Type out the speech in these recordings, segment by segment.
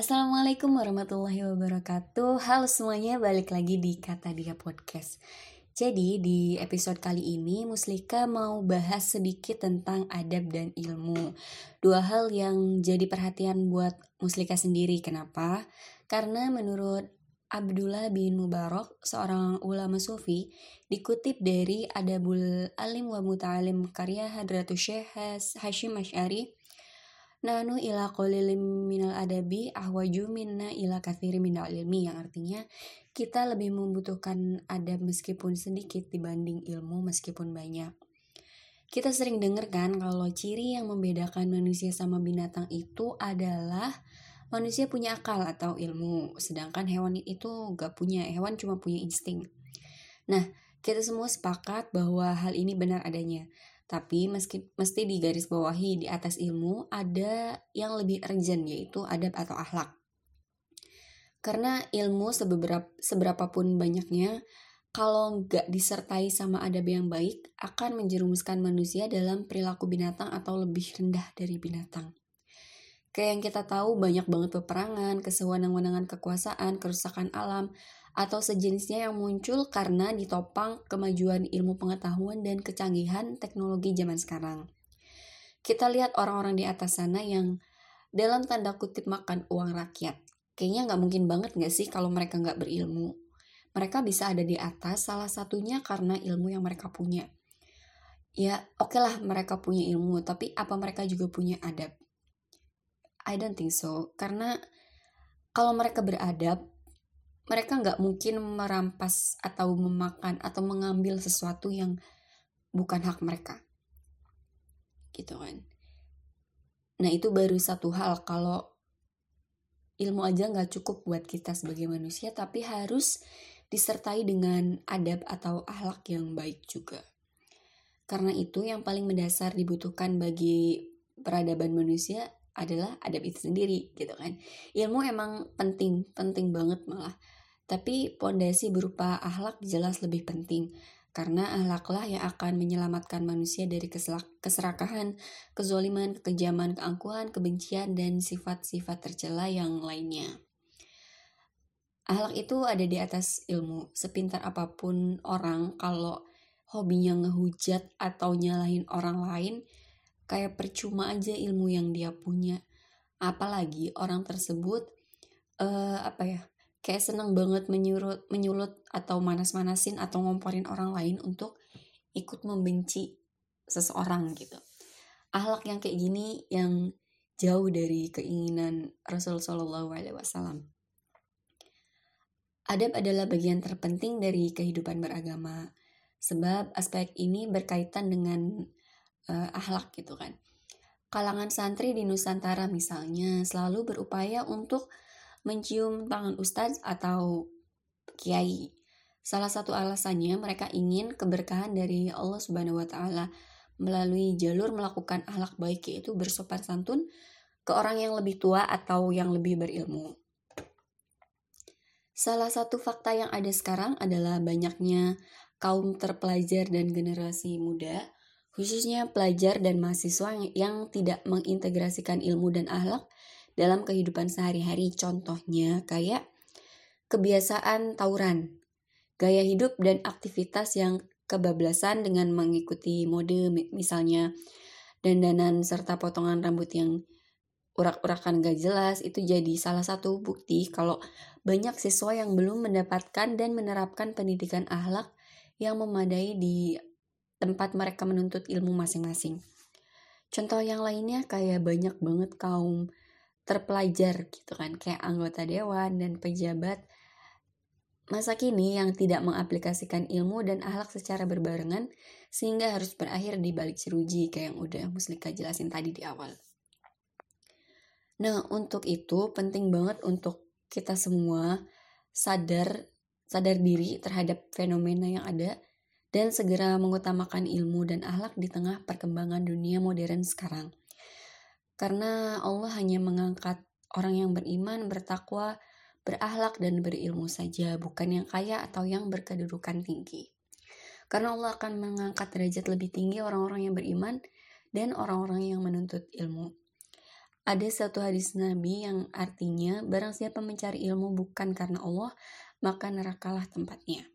Assalamualaikum warahmatullahi wabarakatuh. Halo semuanya, balik lagi di Kata Dia Podcast. Jadi di episode kali ini Muslika mau bahas sedikit tentang adab dan ilmu. Dua hal yang jadi perhatian buat Muslika sendiri. Kenapa? Karena menurut Abdullah bin Mubarak, seorang ulama sufi, dikutip dari Adabul Alim wa Muta'alim karya Hadratus Syekh Hashim Ash'ari Nanu ila qalilim minal adabi ahwaju minna ila kathiri minal ilmi yang artinya kita lebih membutuhkan adab meskipun sedikit dibanding ilmu meskipun banyak. Kita sering dengar kan kalau ciri yang membedakan manusia sama binatang itu adalah manusia punya akal atau ilmu, sedangkan hewan itu gak punya, hewan cuma punya insting. Nah, kita semua sepakat bahwa hal ini benar adanya. Tapi meski mesti garis bawahi di atas ilmu ada yang lebih urgent yaitu adab atau akhlak. Karena ilmu seberapa seberapapun banyaknya kalau nggak disertai sama adab yang baik akan menjerumuskan manusia dalam perilaku binatang atau lebih rendah dari binatang. Kayak yang kita tahu banyak banget peperangan, kesewenang-wenangan kekuasaan, kerusakan alam, atau sejenisnya yang muncul karena ditopang kemajuan ilmu pengetahuan dan kecanggihan teknologi zaman sekarang. Kita lihat orang-orang di atas sana yang dalam tanda kutip makan uang rakyat. Kayaknya nggak mungkin banget nggak sih kalau mereka nggak berilmu. Mereka bisa ada di atas salah satunya karena ilmu yang mereka punya. Ya oke okay lah mereka punya ilmu, tapi apa mereka juga punya adab? I don't think so, karena kalau mereka beradab, mereka nggak mungkin merampas atau memakan atau mengambil sesuatu yang bukan hak mereka. Gitu kan. Nah itu baru satu hal kalau ilmu aja nggak cukup buat kita sebagai manusia tapi harus disertai dengan adab atau akhlak yang baik juga. Karena itu yang paling mendasar dibutuhkan bagi peradaban manusia adalah adab itu sendiri gitu kan ilmu emang penting penting banget malah tapi pondasi berupa akhlak jelas lebih penting karena akhlaklah yang akan menyelamatkan manusia dari keserakahan, kezoliman, kekejaman, keangkuhan, kebencian, dan sifat-sifat tercela yang lainnya. Akhlak itu ada di atas ilmu. Sepintar apa pun orang, kalau hobinya ngehujat atau nyalahin orang lain, kayak percuma aja ilmu yang dia punya. Apalagi orang tersebut, uh, apa ya, kayak seneng banget menyulut menyulut atau manas-manasin atau ngomporin orang lain untuk ikut membenci seseorang gitu. Ahlak yang kayak gini yang jauh dari keinginan Rasul Shallallahu Alaihi Wasallam. Adab adalah bagian terpenting dari kehidupan beragama, sebab aspek ini berkaitan dengan uh, ahlak gitu kan. Kalangan santri di Nusantara misalnya selalu berupaya untuk mencium tangan ustadz atau kiai. Salah satu alasannya mereka ingin keberkahan dari Allah Subhanahu wa taala melalui jalur melakukan akhlak baik yaitu bersopan santun ke orang yang lebih tua atau yang lebih berilmu. Salah satu fakta yang ada sekarang adalah banyaknya kaum terpelajar dan generasi muda, khususnya pelajar dan mahasiswa yang, tidak mengintegrasikan ilmu dan akhlak dalam kehidupan sehari-hari. Contohnya kayak kebiasaan tawuran, gaya hidup dan aktivitas yang kebablasan dengan mengikuti mode misalnya dandanan serta potongan rambut yang urak-urakan gak jelas itu jadi salah satu bukti kalau banyak siswa yang belum mendapatkan dan menerapkan pendidikan akhlak yang memadai di tempat mereka menuntut ilmu masing-masing. Contoh yang lainnya kayak banyak banget kaum terpelajar gitu kan kayak anggota dewan dan pejabat masa kini yang tidak mengaplikasikan ilmu dan akhlak secara berbarengan sehingga harus berakhir di balik ceruji kayak yang udah Muslika jelasin tadi di awal. Nah, untuk itu penting banget untuk kita semua sadar sadar diri terhadap fenomena yang ada dan segera mengutamakan ilmu dan akhlak di tengah perkembangan dunia modern sekarang. Karena Allah hanya mengangkat orang yang beriman, bertakwa, berakhlak dan berilmu saja, bukan yang kaya atau yang berkedudukan tinggi. Karena Allah akan mengangkat derajat lebih tinggi orang-orang yang beriman dan orang-orang yang menuntut ilmu. ada satu hadis Nabi yang artinya barang siapa mencari ilmu bukan karena Allah, maka nerakalah tempatnya.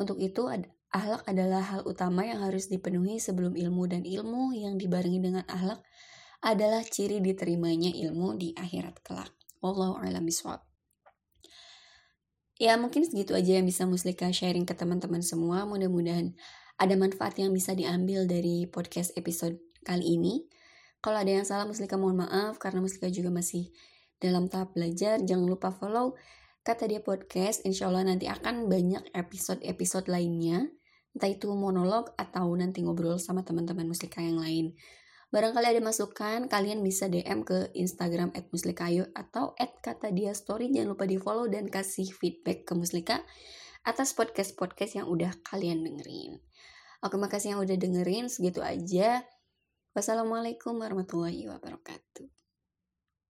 Untuk itu, ahlak adalah hal utama yang harus dipenuhi sebelum ilmu dan ilmu yang dibarengi dengan ahlak adalah ciri diterimanya ilmu di akhirat kelak. Wallahu a'lam bishawab. Ya mungkin segitu aja yang bisa Muslika sharing ke teman-teman semua. Mudah-mudahan ada manfaat yang bisa diambil dari podcast episode kali ini. Kalau ada yang salah Muslika mohon maaf karena Muslika juga masih dalam tahap belajar. Jangan lupa follow kata dia podcast. Insya Allah nanti akan banyak episode-episode lainnya. Entah itu monolog atau nanti ngobrol sama teman-teman Muslika yang lain. Barangkali ada masukan, kalian bisa DM ke Instagram at muslikayo atau at kata dia story. Jangan lupa di follow dan kasih feedback ke Muslika atas podcast-podcast yang udah kalian dengerin. Oke, makasih yang udah dengerin. Segitu aja. Wassalamualaikum warahmatullahi wabarakatuh.